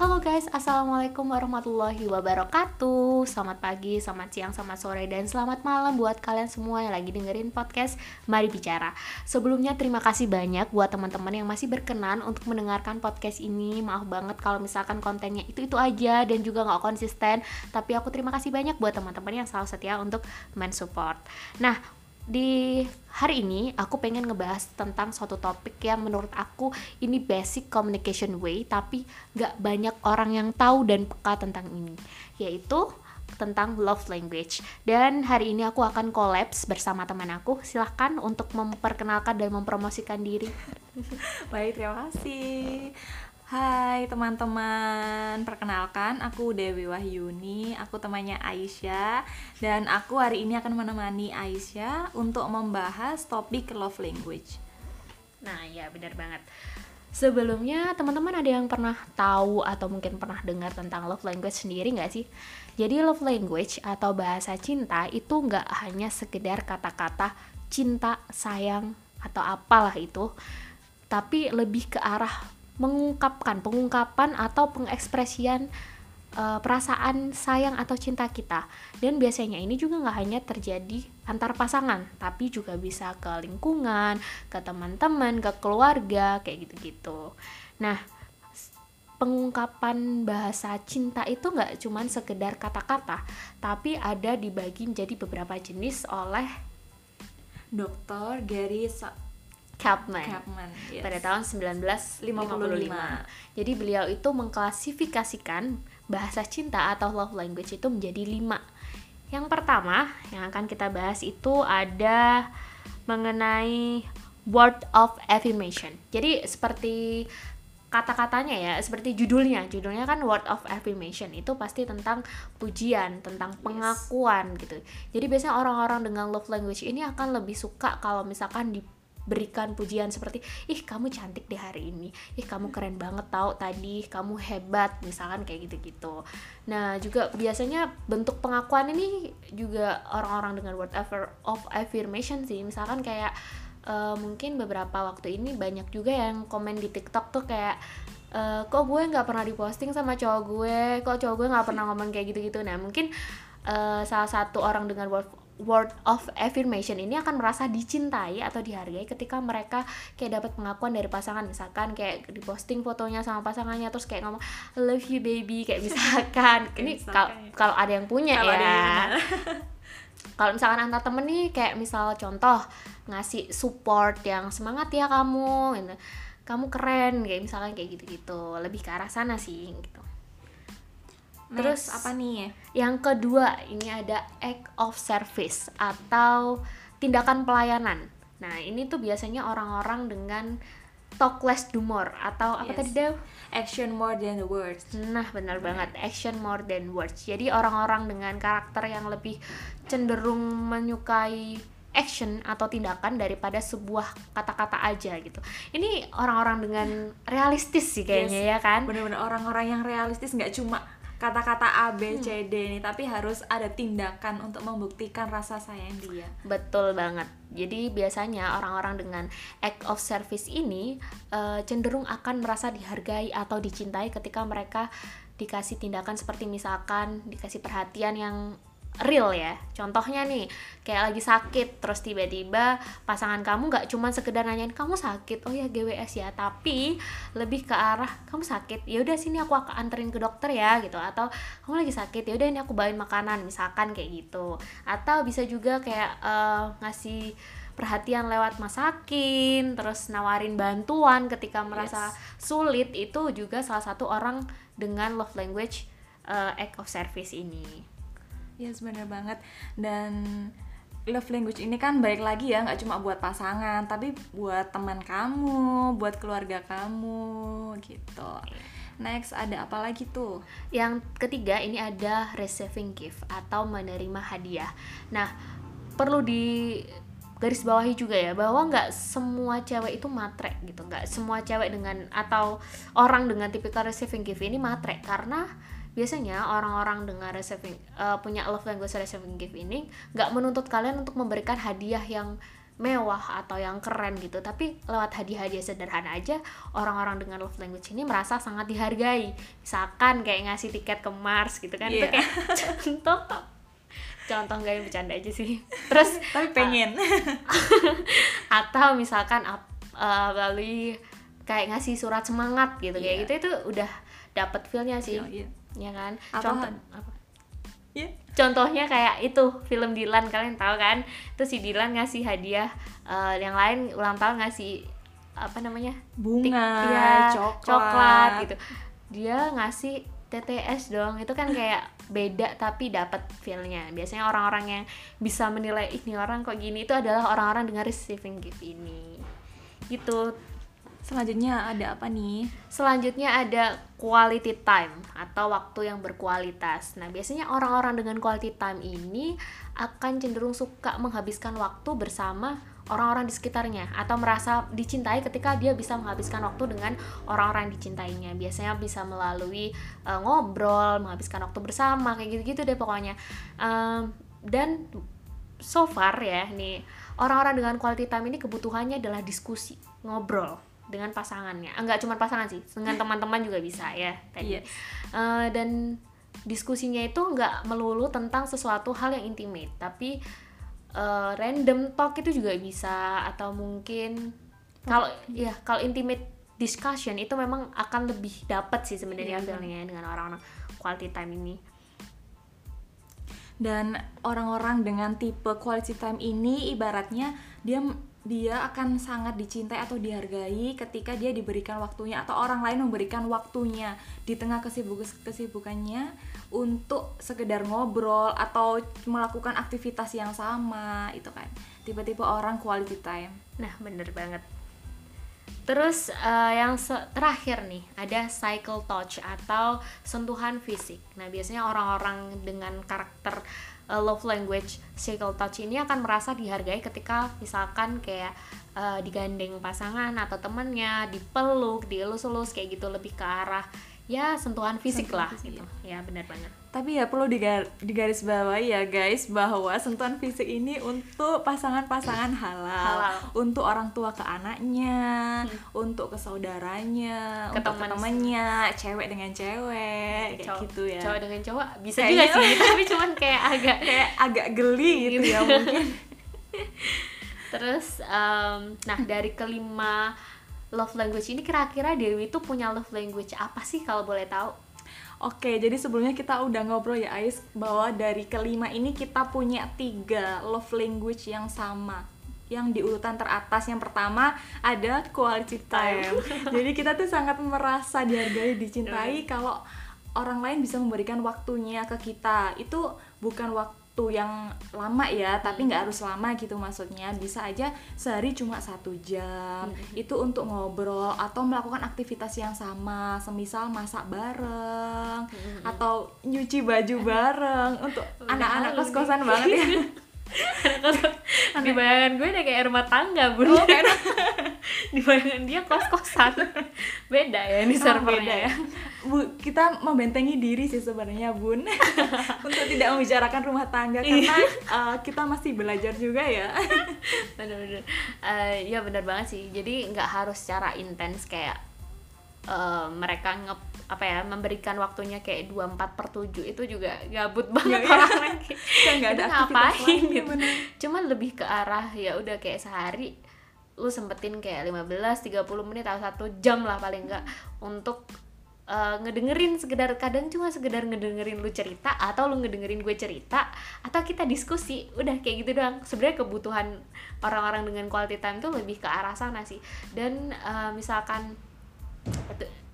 Halo guys, Assalamualaikum warahmatullahi wabarakatuh. Selamat pagi, selamat siang, selamat sore, dan selamat malam buat kalian semua yang lagi dengerin podcast Mari Bicara. Sebelumnya terima kasih banyak buat teman-teman yang masih berkenan untuk mendengarkan podcast ini. Maaf banget kalau misalkan kontennya itu-itu aja dan juga gak konsisten. Tapi aku terima kasih banyak buat teman-teman yang selalu setia untuk mensupport. Nah, di hari ini aku pengen ngebahas tentang suatu topik yang menurut aku ini basic communication way tapi gak banyak orang yang tahu dan peka tentang ini yaitu tentang love language. Dan hari ini aku akan kolaps bersama teman aku. Silahkan untuk memperkenalkan dan mempromosikan diri. Baik terima kasih Hai teman-teman, perkenalkan aku Dewi Wahyuni, aku temannya Aisyah dan aku hari ini akan menemani Aisyah untuk membahas topik love language. Nah, ya benar banget. Sebelumnya teman-teman ada yang pernah tahu atau mungkin pernah dengar tentang love language sendiri nggak sih? Jadi love language atau bahasa cinta itu nggak hanya sekedar kata-kata cinta, sayang atau apalah itu, tapi lebih ke arah mengungkapkan pengungkapan atau pengekspresian uh, perasaan sayang atau cinta kita dan biasanya ini juga nggak hanya terjadi antar pasangan tapi juga bisa ke lingkungan ke teman-teman ke keluarga kayak gitu-gitu nah pengungkapan bahasa cinta itu nggak cuman sekedar kata-kata tapi ada dibagi menjadi beberapa jenis oleh Dr. Gary Kapman, yes. pada tahun 1955. 55. Jadi beliau itu mengklasifikasikan bahasa cinta atau love language itu menjadi lima. Yang pertama yang akan kita bahas itu ada mengenai word of affirmation. Jadi seperti kata-katanya ya seperti judulnya judulnya kan word of affirmation itu pasti tentang pujian tentang pengakuan yes. gitu jadi biasanya orang-orang dengan love language ini akan lebih suka kalau misalkan di berikan pujian seperti ih kamu cantik di hari ini. Ih kamu keren banget tau tadi. Kamu hebat. Misalkan kayak gitu-gitu. Nah juga biasanya bentuk pengakuan ini juga orang-orang dengan word of affirmation sih. Misalkan kayak uh, mungkin beberapa waktu ini banyak juga yang komen di TikTok tuh kayak uh, kok gue nggak pernah diposting sama cowok gue? Kok cowok gue nggak pernah ngomong kayak gitu-gitu? Nah mungkin uh, salah satu orang dengan word word of affirmation ini akan merasa dicintai atau dihargai ketika mereka kayak dapat pengakuan dari pasangan. Misalkan kayak diposting fotonya sama pasangannya terus kayak ngomong love you baby. Kayak misalkan. Ini kalau ya. kalau ada yang punya kalo ya. kalau misalkan antar temen nih kayak misal contoh ngasih support yang semangat ya kamu gitu. Kamu keren kayak misalkan kayak gitu-gitu. Lebih ke arah sana sih gitu Terus apa nih? Yang kedua, ini ada act of service atau tindakan pelayanan. Nah, ini tuh biasanya orang-orang dengan talk less do more atau apa yes. tadi Dew? Action more than the words. Nah, benar banget. Action more than words. Jadi orang-orang dengan karakter yang lebih cenderung menyukai action atau tindakan daripada sebuah kata-kata aja gitu. Ini orang-orang dengan realistis sih kayaknya yes. ya kan. Bener-bener orang-orang yang realistis nggak cuma kata-kata A B C D hmm. nih tapi harus ada tindakan untuk membuktikan rasa sayang dia betul banget jadi biasanya orang-orang dengan act of service ini uh, cenderung akan merasa dihargai atau dicintai ketika mereka dikasih tindakan seperti misalkan dikasih perhatian yang real ya. Contohnya nih kayak lagi sakit terus tiba-tiba pasangan kamu nggak cuma sekedar nanyain kamu sakit? Oh ya GWS ya. Tapi lebih ke arah kamu sakit? Ya udah sini aku akan anterin ke dokter ya gitu. Atau kamu lagi sakit? Ya udah ini aku bawain makanan misalkan kayak gitu. Atau bisa juga kayak uh, ngasih perhatian lewat masakin, terus nawarin bantuan ketika merasa yes. sulit itu juga salah satu orang dengan love language uh, act of service ini. Yes, bener banget. Dan love language ini kan baik lagi ya, nggak cuma buat pasangan, tapi buat teman kamu, buat keluarga kamu, gitu. Next, ada apa lagi tuh? Yang ketiga, ini ada receiving gift atau menerima hadiah. Nah, perlu di garis bawahi juga ya bahwa nggak semua cewek itu matre gitu nggak semua cewek dengan atau orang dengan tipikal receiving gift ini matre karena biasanya orang-orang dengan receiving uh, punya love language receiving gift ini nggak menuntut kalian untuk memberikan hadiah yang mewah atau yang keren gitu tapi lewat hadiah-hadiah sederhana aja orang-orang dengan love language ini merasa sangat dihargai misalkan kayak ngasih tiket ke Mars gitu kan itu Iya. kayak contoh contoh nggak yang bercanda aja sih terus tapi pengen atau misalkan eh, melalui kayak ngasih surat semangat gitu kayak Iya. gitu itu udah dapat feelnya sih Iya. Ya kan? Atau- contoh apa? Iya. contohnya kayak itu film Dilan kalian tahu kan? Terus si Dilan ngasih hadiah eh, yang lain ulang tahun ngasih apa namanya? Bunga Tik- iya, coklat. coklat gitu. Dia ngasih TTS dong itu kan kayak beda tapi dapat feelnya. Biasanya orang-orang yang bisa menilai ini orang kok gini itu adalah orang-orang dengan receiving gift ini. Gitu selanjutnya ada apa nih Selanjutnya ada quality time atau waktu yang berkualitas. Nah, biasanya orang-orang dengan quality time ini akan cenderung suka menghabiskan waktu bersama orang-orang di sekitarnya atau merasa dicintai ketika dia bisa menghabiskan waktu dengan orang-orang yang dicintainya. Biasanya bisa melalui eh, ngobrol, menghabiskan waktu bersama, kayak gitu-gitu deh pokoknya. Em, dan so far ya nih orang-orang dengan quality time ini kebutuhannya adalah diskusi, ngobrol dengan pasangannya. Enggak cuma pasangan sih, dengan teman-teman juga bisa ya tadi. Yes. Eh, dan diskusinya itu nggak melulu tentang sesuatu hal yang intimate, tapi eh, random talk itu juga bisa atau mungkin kalau ya kalau intimate discussion itu memang akan lebih dapat sih sebenarnya Iya, feelnya dengan orang-orang quality time ini. dan orang-orang dengan tipe quality time ini ibaratnya dia dia akan sangat dicintai atau dihargai ketika dia diberikan waktunya atau orang lain memberikan waktunya di tengah kesibuk kesibukannya untuk sekedar ngobrol atau melakukan aktivitas yang sama itu kan tipe-tipe orang quality time Nah, bener banget. Terus eh, yang terakhir nih, ada cycle touch atau sentuhan fisik. Nah, biasanya orang-orang dengan karakter eh, love language cycle touch ini akan merasa dihargai ketika misalkan kayak eh, digandeng pasangan atau temannya, dipeluk, dielus-elus kayak gitu lebih ke arah ya sentuhan fisik Sentuhan lah fisik, gitu. Ya, bener banget. Tapi ya perlu digar- digaris bawahi ya guys bahwa sentuhan fisik ini untuk pasangan-pasangan halal, Halal. untuk orang tua ke anaknya, untuk ke saudaranya, Ke untuk ke teman- temannya, cewek dengan cewek, kayak Cowok- gitu ya. Cowok dengan cowok bisa Kayaknya- juga sih, tapi cuman kayak agak Kayak agak geli gitu ya mungkin. Terus, em, nah dari kelima love language ini kira-kira Dewi itu punya love language apa sih kalau boleh tahu? Oke, jadi sebelumnya kita udah ngobrol ya Ais bahwa dari kelima ini kita punya tiga love language yang sama. Yang di urutan teratas yang pertama ada quality time. Jadi kita tuh sangat merasa dihargai dicintai kalau orang lain bisa memberikan waktunya ke kita. Itu bukan waktu yang lama ya tapi nggak harus lama gitu maksudnya. Bisa aja sehari cuma satu jam. Itu untuk ngobrol atau melakukan aktivitas yang sama. Semisal masak bareng atau nyuci baju bareng. Untuk anak-anak kos-kosan banget ya. Di bayangan gue udah kayak rumah tangga, Bun. Oh, kayak Di bayangan dia kos-kosan. Beda ya ini Oh, servernya beda ya. Bu, kita membentengi diri sih sebenarnya, Bun. Untuk tidak membicarakan rumah tangga karena uh, kita masih belajar juga ya. Bener-bener. Eh, ya bener banget sih. Jadi nggak harus secara intens kayak eh, mereka nge apa ya memberikan waktunya kayak 24 per 7 itu juga gabut banget Iya. orang lagi Kayak nggak ada ngapain gitu. bener. cuman lebih ke arah ya udah kayak sehari lu sempetin kayak 15 30 menit atau satu jam lah paling enggak untuk eh, ngedengerin sekedar kadang cuma sekedar ngedengerin lu cerita atau lu ngedengerin gue cerita atau kita diskusi udah kayak gitu doang. Sebenarnya kebutuhan orang-orang dengan quality time tuh lebih ke arah sana sih. Dan eh, misalkan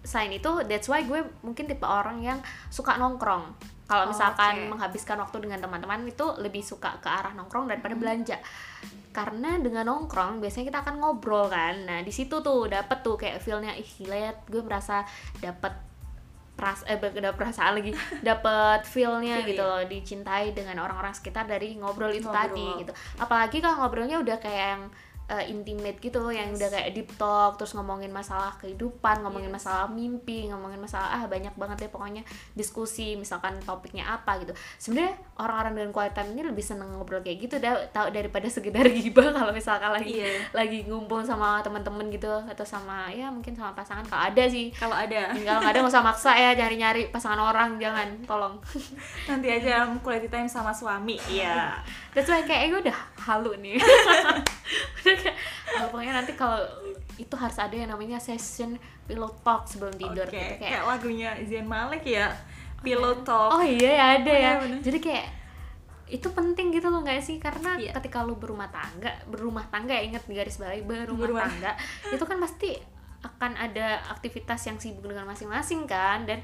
selain itu that's why gue mungkin tipe orang yang suka nongkrong. Kalau Oh, misalkan oke. menghabiskan waktu dengan teman-teman itu lebih suka ke arah nongkrong daripada belanja karena dengan nongkrong biasanya kita akan ngobrol kan nah di situ tuh dapet tuh kayak feelnya ih gila ya gue merasa dapet peras eh dapet perasaan lagi dapet feelnya Feel, gitu ya. loh dicintai dengan orang-orang sekitar dari ngobrol itu Ngobrol. tadi gitu apalagi kalau ngobrolnya udah kayak yang uh, intimate gitu loh yang udah kayak deep talk terus ngomongin masalah kehidupan ngomongin Yes. masalah mimpi ngomongin masalah ah banyak banget deh pokoknya diskusi misalkan topiknya apa gitu. Sebenarnya orang-orang dengan quality time ini lebih seneng ngobrol kayak gitu dah tahu daripada sekedar gibah kalau misalkan lagi Iya. lagi ngumpul sama temen-temen gitu atau sama ya mungkin sama pasangan. Kalau ada sih. Kalau ada. Kalau nggak ada nggak usah maksa ya nyari-nyari pasangan orang jangan tolong. Nanti aja quality time sama suami. Iya. That's why kayak gue udah halu nih oh, pokoknya nanti kalau itu harus ada yang namanya session pillow talk sebelum tidur. Oke, gitu kayak kayak lagunya Zayn Malik ya Pillow Talk. Oh iya ya ada Oh, ya. iya, bener. jadi kayak itu penting gitu loh nggak sih? Karena Iya. ketika lu berumah tangga berumah tangga ya ingat di garis bawahi berumah Berumah. tangga itu kan pasti akan ada aktivitas yang sibuk dengan masing-masing kan? Dan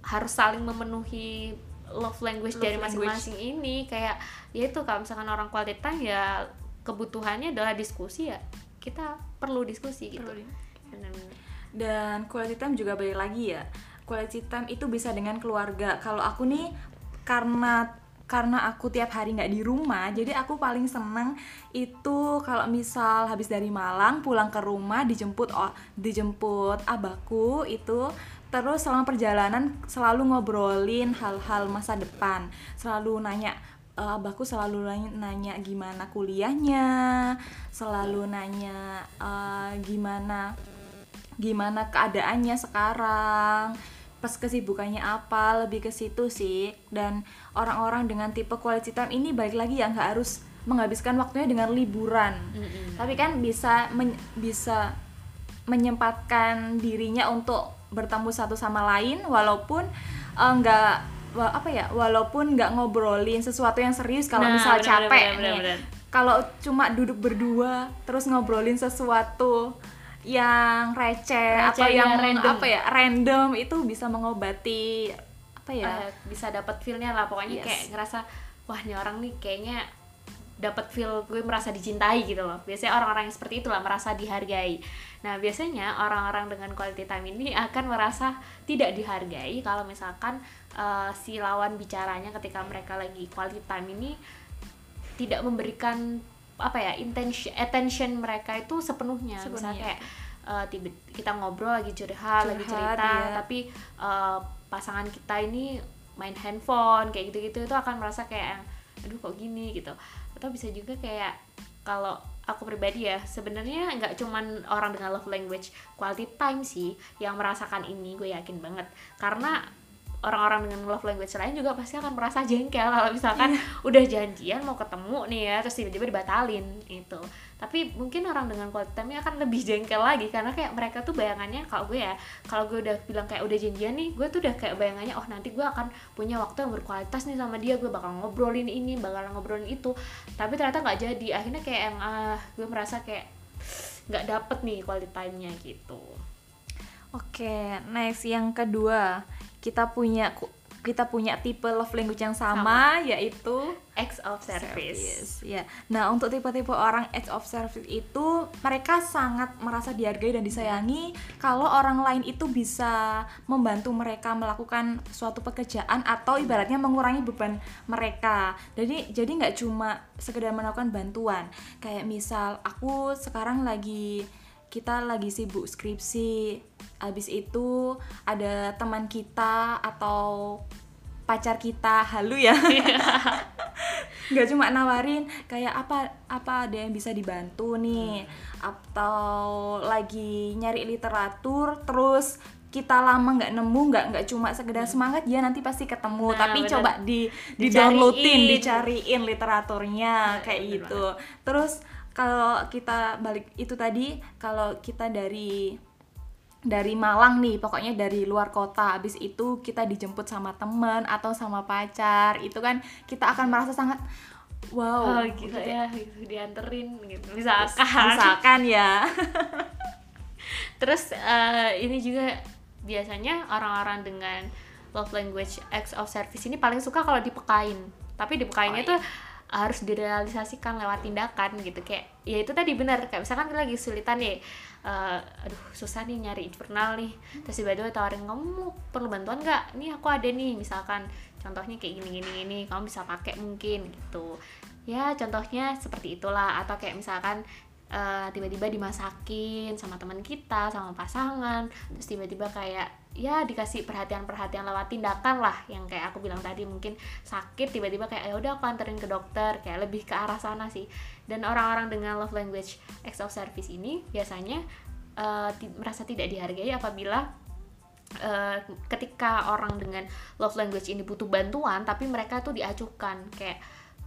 harus saling memenuhi love language Love dari masing-masing ini. Kayak ya itu kalau misalkan orang quality time ya kebutuhannya adalah diskusi ya. Kita perlu diskusi gitu. Perlu. Dan quality time juga balik lagi ya. Quality time itu bisa dengan keluarga. Kalau aku nih karena karena aku tiap hari nggak di rumah jadi aku paling seneng itu kalau misal habis dari Malang pulang ke rumah dijemput oh dijemput abahku itu terus selama perjalanan selalu ngobrolin hal-hal masa depan. Selalu nanya eh, abahku selalu nanya, gimana kuliahnya selalu nanya eh, gimana gimana keadaannya sekarang pas kesibukannya apa lebih ke situ sih dan orang-orang dengan tipe quality time ini balik lagi ya nggak harus menghabiskan waktunya dengan liburan Mm-mm. tapi kan bisa men- bisa menyempatkan dirinya untuk bertemu satu sama lain walaupun eh, nggak wa- apa ya walaupun nggak ngobrolin sesuatu yang serius kalau Nah, misal bener, capek bener, bener, nih bener. kalau cuma duduk berdua terus ngobrolin sesuatu yang receh, Receh, atau ya, yang random. apa ya random itu bisa mengobati apa ya Eh, bisa dapat feelnya lah pokoknya Yes. kayak ngerasa wah ini orang nih kayaknya dapat feel gue merasa dicintai gitu loh biasanya orang-orang yang seperti itulah merasa dihargai nah biasanya orang-orang dengan quality time ini akan merasa tidak dihargai kalau misalkan eh, si lawan bicaranya ketika mereka lagi quality time ini tidak memberikan apa ya intention attention mereka itu sepenuhnya, Sepenuhnya. misalnya kayak eh, tiba kita ngobrol lagi curhat, lagi Curhat, cerita iya. tapi eh, pasangan kita ini main handphone kayak gitu-gitu itu akan merasa kayak aduh kok gini gitu atau bisa juga kayak kalau aku pribadi ya sebenarnya nggak cuman orang dengan love language quality time sih yang merasakan ini gue yakin banget karena orang-orang dengan love language lain juga pasti akan merasa jengkel kalau misalkan udah janjian mau ketemu nih ya terus tiba-tiba dibatalin itu tapi mungkin orang dengan quality time akan lebih jengkel lagi karena kayak mereka tuh bayangannya kalau gue ya kalau gue udah bilang kayak udah janjian nih gue tuh udah kayak bayangannya oh nanti gue akan punya waktu yang berkualitas nih sama dia gue bakal ngobrolin ini bakal ngobrolin itu. Tapi ternyata nggak jadi akhirnya kayak yang ah gue merasa kayak nggak dapet nih quality time-nya gitu. Oke, next yang kedua kita punya kita punya tipe love language yang sama, yaitu acts of service, Ya. Nah, untuk tipe-tipe orang acts of service itu mereka sangat merasa dihargai dan disayangi kalau orang lain itu bisa membantu mereka melakukan suatu pekerjaan atau ibaratnya mengurangi beban mereka. Jadi jadi nggak cuma sekedar melakukan bantuan. Kayak misal aku sekarang lagi kita lagi sibuk skripsi. Habis itu ada teman kita atau pacar kita halu ya. Nggak cuma nawarin kayak apa apa ada yang bisa dibantu nih? Atau lagi nyari literatur terus kita lama nggak nemu nggak nggak cuma sekedar semangat ya nanti pasti ketemu. Nah, tapi bener. coba di di downloadin Dicariin. dicariin literaturnya kayak bener gitu. terus kalau kita balik itu tadi kalau kita dari dari Malang nih pokoknya dari luar kota habis itu kita dijemput sama teman atau sama pacar itu kan kita akan merasa sangat wow. Oh gitu ya gitu dianterin gitu misalkan. Misalkan ya. Terus eh, ini juga biasanya orang-orang dengan love language acts of service ini paling suka kalau dipekain. Tapi dipekainnya Oh, tuh harus direalisasikan lewat tindakan gitu. Kayak ya itu tadi benar. Kayak misalkan kita lagi kesulitan nih eh, aduh susah nih nyari jurnal nih. Terus tiba-tiba tawarin kamu perlu bantuan nggak? Nih aku ada nih misalkan. Contohnya kayak gini gini gini kamu bisa pakai mungkin gitu. Ya contohnya seperti itulah. Atau kayak misalkan eh, tiba-tiba dimasakin sama teman kita sama pasangan. Terus tiba-tiba kayak ya dikasih perhatian-perhatian lewat tindakan lah yang kayak aku bilang tadi mungkin sakit tiba-tiba kayak ya udah aku anterin ke dokter kayak lebih ke arah sana sih. Dan orang-orang dengan love language acts of service ini biasanya ti- merasa tidak dihargai apabila eh, ketika orang dengan love language ini butuh bantuan tapi mereka tuh diacuhkan. Kayak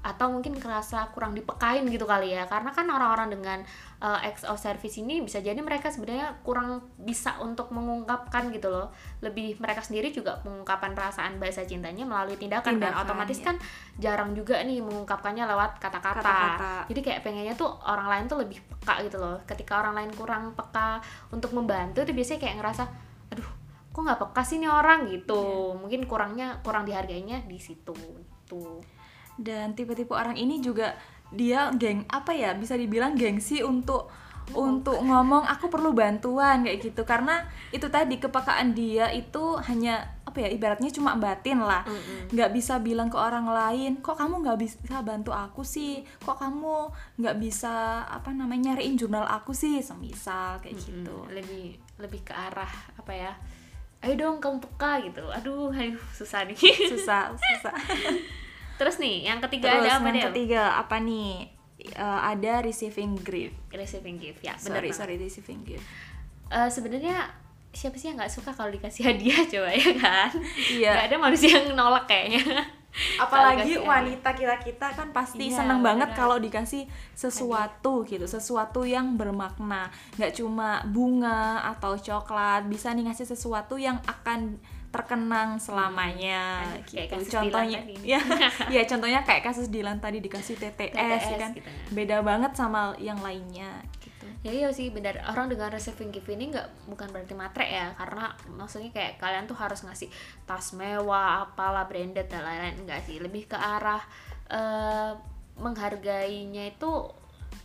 atau mungkin kerasa kurang dipekain gitu kali ya. Karena kan orang-orang dengan uh, acts of service ini bisa jadi mereka sebenarnya kurang bisa untuk mengungkapkan gitu loh. Lebih mereka sendiri juga mengungkapkan perasaan bahasa cintanya melalui tindakan, dan Tindakan, otomatis ya. kan jarang juga nih mengungkapkannya lewat kata-kata. Jadi kayak pengennya tuh orang lain tuh lebih peka gitu loh. Ketika orang lain kurang peka untuk membantu tuh biasanya kayak ngerasa aduh kok nggak peka sih nih orang? Gitu. Mungkin kurangnya kurang dihargainya di situ. Tuh dan tipe-tipe orang ini juga dia geng apa ya bisa dibilang gengsi untuk untuk ngomong aku perlu bantuan kayak gitu. Karena itu tadi kepekaan dia itu hanya apa ya ibaratnya cuma batin lah. Nggak bisa bilang ke orang lain kok kamu nggak bisa bantu aku sih? Kok kamu nggak bisa apa namanya nyariin jurnal aku sih? Semisal kayak gitu. Mm, lebih lebih ke arah apa ya ayo dong kamu peka gitu. Aduh aduh susah nih. Susah susah terus nih yang ketiga terus ada apa yang deh ketiga apa nih? Eh, ada receiving gift receiving gift ya benar sorry sorry receiving gift. Eh, sebenarnya siapa sih yang nggak suka kalau dikasih hadiah coba ya kan? Iya. nggak ada manusia yang nolak kayaknya. Apalagi wanita kita kita kan pasti Iya, seneng banget kalau dikasih sesuatu gitu sesuatu yang bermakna. Nggak cuma bunga atau coklat bisa nih ngasih sesuatu yang akan terkenang selamanya gitu. kayak kasus contohnya Dilan ya ya contohnya kayak kasus Dilan tadi dikasih TTS, TTS kan? Gitu. beda banget sama yang lainnya gitu. Ya iya sih benar. Orang dengan receiving gift ini nggak bukan berarti matre ya karena maksudnya kayak kalian tuh harus ngasih tas mewah apalah branded dan lain-lain. Enggak sih lebih ke arah eh, menghargainya itu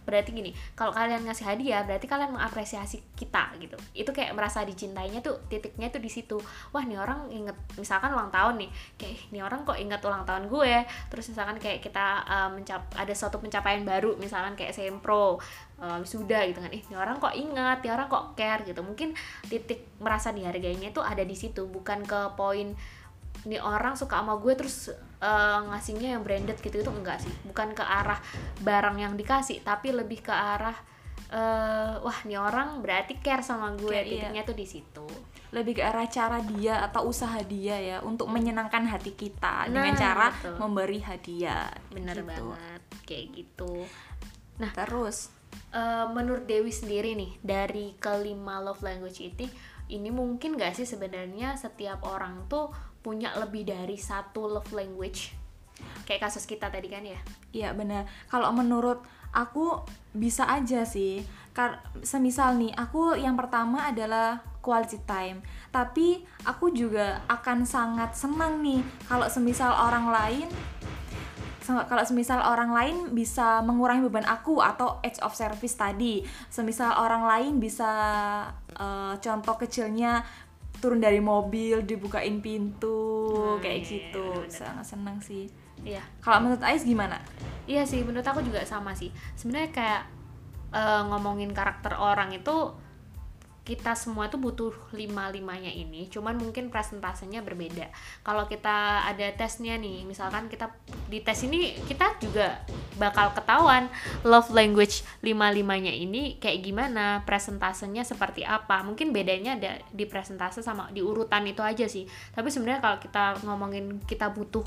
berarti gini kalau kalian ngasih hadiah berarti kalian mengapresiasi kita gitu. Itu kayak merasa dicintainya tuh titiknya tuh di situ. Wah nih orang inget misalkan ulang tahun nih kayak "Ih, nih orang kok inget ulang tahun gue. Terus misalkan kayak kita uh, mencap ada suatu pencapaian baru misalkan kayak sempro uh, sudah gitu kan. Ih nih orang kok ingat nih orang kok care gitu. Mungkin titik merasa dihargainya tuh ada di situ bukan ke poin nih orang suka sama gue terus uh, ngasihnya yang branded gitu itu enggak sih bukan ke arah barang yang dikasih tapi lebih ke arah uh, wah nih orang berarti care sama gue Care, iya. titiknya tuh di situ lebih ke arah cara dia atau usaha dia ya untuk menyenangkan hati kita dengan Nah, cara betul. memberi hadiah bener gitu. banget kayak gitu nah terus Eh, menurut Dewi sendiri nih dari kelima love language itu ini mungkin gak sih sebenarnya setiap orang tuh punya lebih dari satu love language kayak kasus kita tadi kan ya Iya benar. Kalau menurut aku bisa aja sih. Kar semisal nih, aku yang pertama adalah quality time. Tapi aku juga akan sangat senang nih kalau semisal orang lain kalau semisal orang lain bisa mengurangi beban aku atau edge of service tadi. Semisal orang lain bisa eh, contoh kecilnya turun dari mobil dibukain pintu Nah, kayak iya, gitu. benar-benar. Sangat senang sih. iya Kalau menurut Ais gimana? Iya sih, menurut aku juga sama sih. Sebenarnya kayak eh, ngomongin karakter orang itu kita semua tuh butuh lima limanya ini, cuman mungkin presentasenya berbeda. Kalau kita ada tesnya nih, misalkan kita di tes ini kita juga bakal ketahuan love language lima limanya ini kayak gimana, presentasenya seperti apa. Mungkin bedanya ada di presentase sama di urutan itu aja sih. Tapi sebenarnya kalau kita ngomongin kita butuh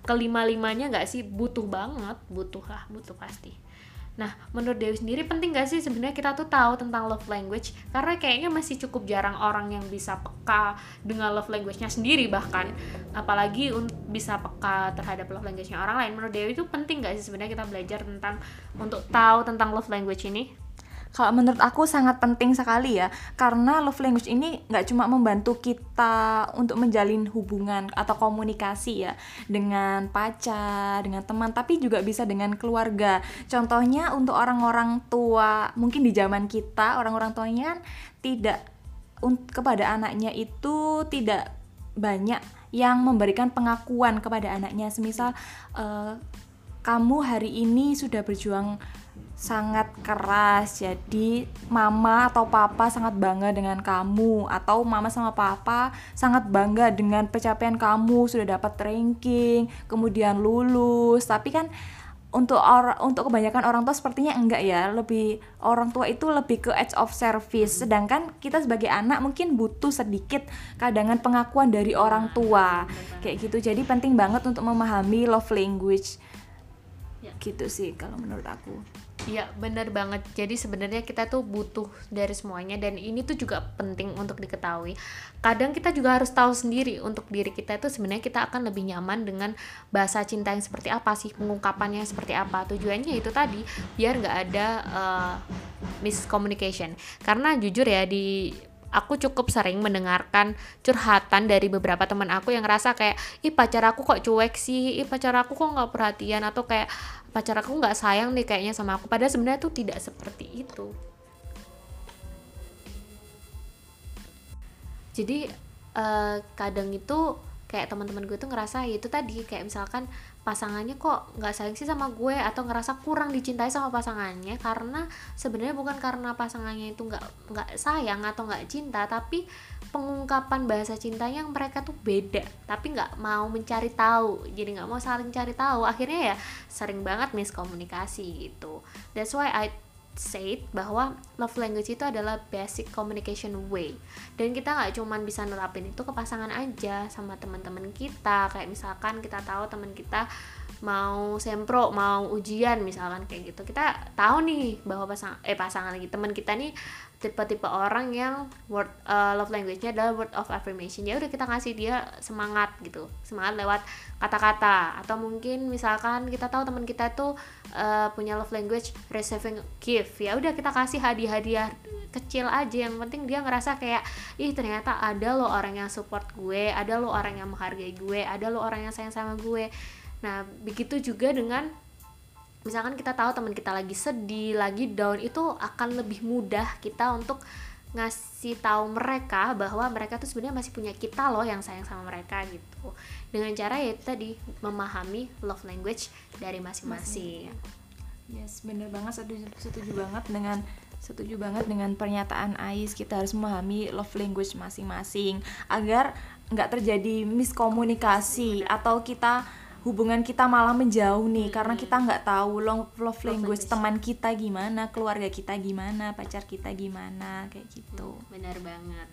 kelima limanya nggak sih butuh banget butuh lah butuh pasti nah menurut Dewi sendiri penting gak sih sebenarnya kita tuh tahu tentang love language? Karena kayaknya masih cukup jarang orang yang bisa peka dengan love language-nya sendiri bahkan. Apalagi bisa peka terhadap love language-nya orang lain. Menurut Dewi itu penting gak sih sebenarnya kita belajar tentang untuk tahu tentang love language ini Kalau menurut aku sangat penting sekali ya, karena love language ini nggak cuma membantu kita untuk menjalin hubungan atau komunikasi ya dengan pacar, dengan teman, tapi juga bisa dengan keluarga. Contohnya untuk orang-orang tua, mungkin di zaman kita orang-orang tuanya tidak kepada anaknya itu tidak banyak yang memberikan pengakuan kepada anaknya. Semisal eh, kamu hari ini sudah berjuang sangat keras. Jadi mama atau papa sangat bangga dengan kamu. Atau mama sama papa sangat bangga dengan pencapaian kamu. Sudah dapat ranking kemudian lulus. Tapi kan untuk orang untuk kebanyakan orang tua sepertinya enggak ya. Lebih orang tua itu lebih ke edge of service. Sedangkan kita sebagai anak mungkin butuh sedikit kadangan pengakuan dari orang tua. Kayak gitu. Jadi penting banget untuk memahami love language. Ya. gitu sih kalau menurut aku Iya benar banget. Jadi sebenarnya kita tuh butuh dari semuanya dan ini tuh juga penting untuk diketahui. Kadang kita juga harus tahu sendiri untuk diri kita itu sebenarnya kita akan lebih nyaman dengan bahasa cinta yang seperti apa sih, pengungkapannya seperti apa. Tujuannya itu tadi biar nggak ada uh, miscommunication. Karena jujur ya di aku cukup sering mendengarkan curhatan dari beberapa teman aku yang ngerasa kayak ih pacar aku kok cuek sih ih pacar aku kok nggak perhatian atau kayak pacar aku nggak sayang nih kayaknya sama aku. Padahal sebenarnya tuh tidak seperti itu. Jadi uh, kadang itu kayak teman-teman gue tuh ngerasa ya itu tadi kayak misalkan pasangannya kok nggak sayang sih sama gue atau ngerasa kurang dicintai sama pasangannya karena sebenarnya bukan karena pasangannya itu nggak nggak sayang atau nggak cinta tapi pengungkapan bahasa cintanya yang mereka tuh beda tapi nggak mau mencari tahu jadi nggak mau saling cari tahu. Akhirnya ya sering banget miskomunikasi gitu. That's why I said bahwa love language itu adalah basic communication way. Dan kita nggak cuman bisa nerapin itu ke pasangan aja sama teman-teman kita. Kayak misalkan kita tahu teman kita mau sempro mau ujian misalkan kayak gitu. Kita tahu nih bahwa pasang eh pasangan lagi teman kita nih tipe-tipe orang yang word uh, love language-nya adalah word of affirmation. Ya udah kita ngasih dia semangat gitu semangat lewat kata-kata. Atau mungkin misalkan kita tahu teman kita tuh uh, punya love language receiving gift. Ya udah kita kasih hadiah-hadiah kecil aja. Yang penting dia ngerasa kayak ih ternyata ada lo orang yang support gue ada lo orang yang menghargai gue ada lo orang yang sayang sama gue. Nah begitu juga dengan misalkan kita tahu teman kita lagi sedih lagi down itu akan lebih mudah kita untuk ngasih tahu mereka bahwa mereka tuh sebenarnya masih punya kita loh yang sayang sama mereka gitu. Dengan cara ya tadi memahami love language dari masing-masing. Yes bener banget setuju setuju banget dengan setuju banget dengan pernyataan Ais. Kita harus memahami love language masing-masing agar nggak terjadi miskomunikasi atau kita hubungan kita malah menjauh nih hmm. karena kita nggak tahu love, love language teman kita gimana keluarga kita gimana pacar kita gimana kayak gitu. Hmm, benar banget.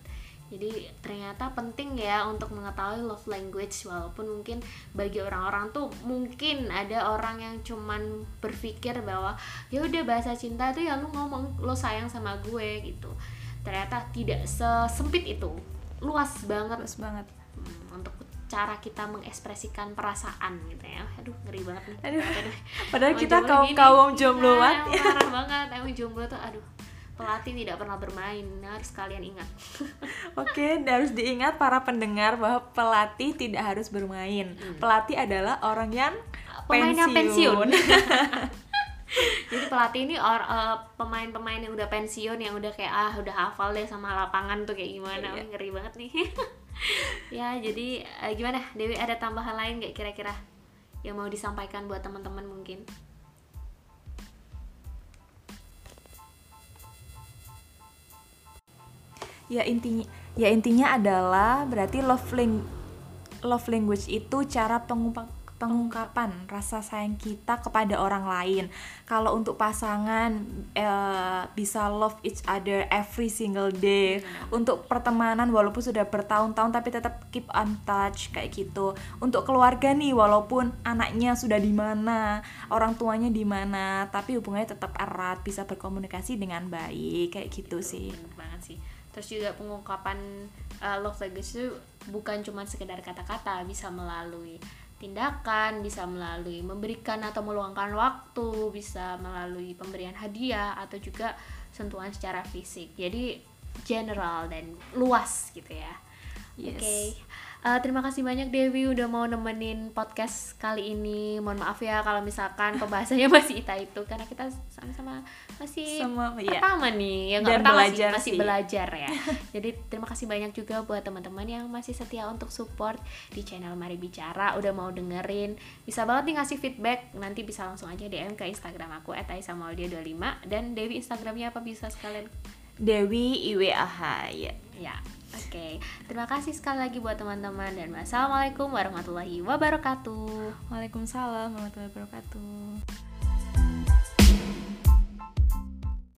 Jadi ternyata penting ya untuk mengetahui love language walaupun mungkin bagi orang-orang tuh mungkin ada orang yang cuman berpikir bahwa ya udah bahasa cinta tuh ya lu ngomong lo sayang sama gue gitu. Ternyata tidak sesempit itu. Luas banget. Luas banget cara kita mengekspresikan perasaan gitu ya aduh ngeri banget nih aduh, aduh. padahal kita kaum kaum jomblo nah, ya. parah banget emang jomblo tuh aduh pelatih tidak pernah bermain harus kalian ingat oke okay, harus diingat para pendengar bahwa pelatih tidak harus bermain hmm. pelatih adalah orang yang pemain pensiun, pensiun. jadi pelatih ini or uh, pemain-pemain yang udah pensiun yang udah kayak ah udah hafal deh sama lapangan tuh kayak gimana iya. ngeri banget nih ya jadi uh, gimana? Dewi ada tambahan lain nggak kira-kira yang mau disampaikan buat teman-teman mungkin? Ya intinya ya intinya adalah berarti love ling love language itu cara pengumpulan pengungkapan rasa sayang kita kepada orang lain. Kalau untuk pasangan eh, bisa love each other every single day. Hmm. Untuk pertemanan walaupun sudah bertahun-tahun tapi tetap keep on touch kayak gitu. Untuk keluarga nih walaupun anaknya sudah di mana, orang tuanya di mana, tapi hubungannya tetap erat, bisa berkomunikasi dengan baik kayak gitu sih. Bener banget sih. Terus juga pengungkapan uh, love language itu bukan cuma sekedar kata-kata, bisa melalui tindakan, bisa melalui memberikan atau meluangkan waktu, bisa melalui pemberian hadiah atau juga sentuhan secara fisik. Jadi general dan luas gitu ya. Yes. Oke. Eh, terima kasih banyak Dewi udah mau nemenin podcast kali ini. Mohon maaf ya kalau misalkan pembahasannya masih ita itu karena kita sama-sama masih Sama- iya. pertama nih, ya nggak Dan pertama belajar sih, masih sih. belajar ya. Jadi terima kasih banyak juga buat teman-teman yang masih setia untuk support di channel Mari Bicara, udah mau dengerin. Bisa banget nih ngasih feedback, nanti bisa langsung aja DM ke Instagram aku @aisamaudia25 dan Dewi Instagramnya apa bisa sekalian Dewi IWAH ya. Ya, Oke, okay. terima kasih sekali lagi buat teman-teman dan wassalamualaikum warahmatullahi wabarakatuh. Waalaikumsalam warahmatullahi wabarakatuh.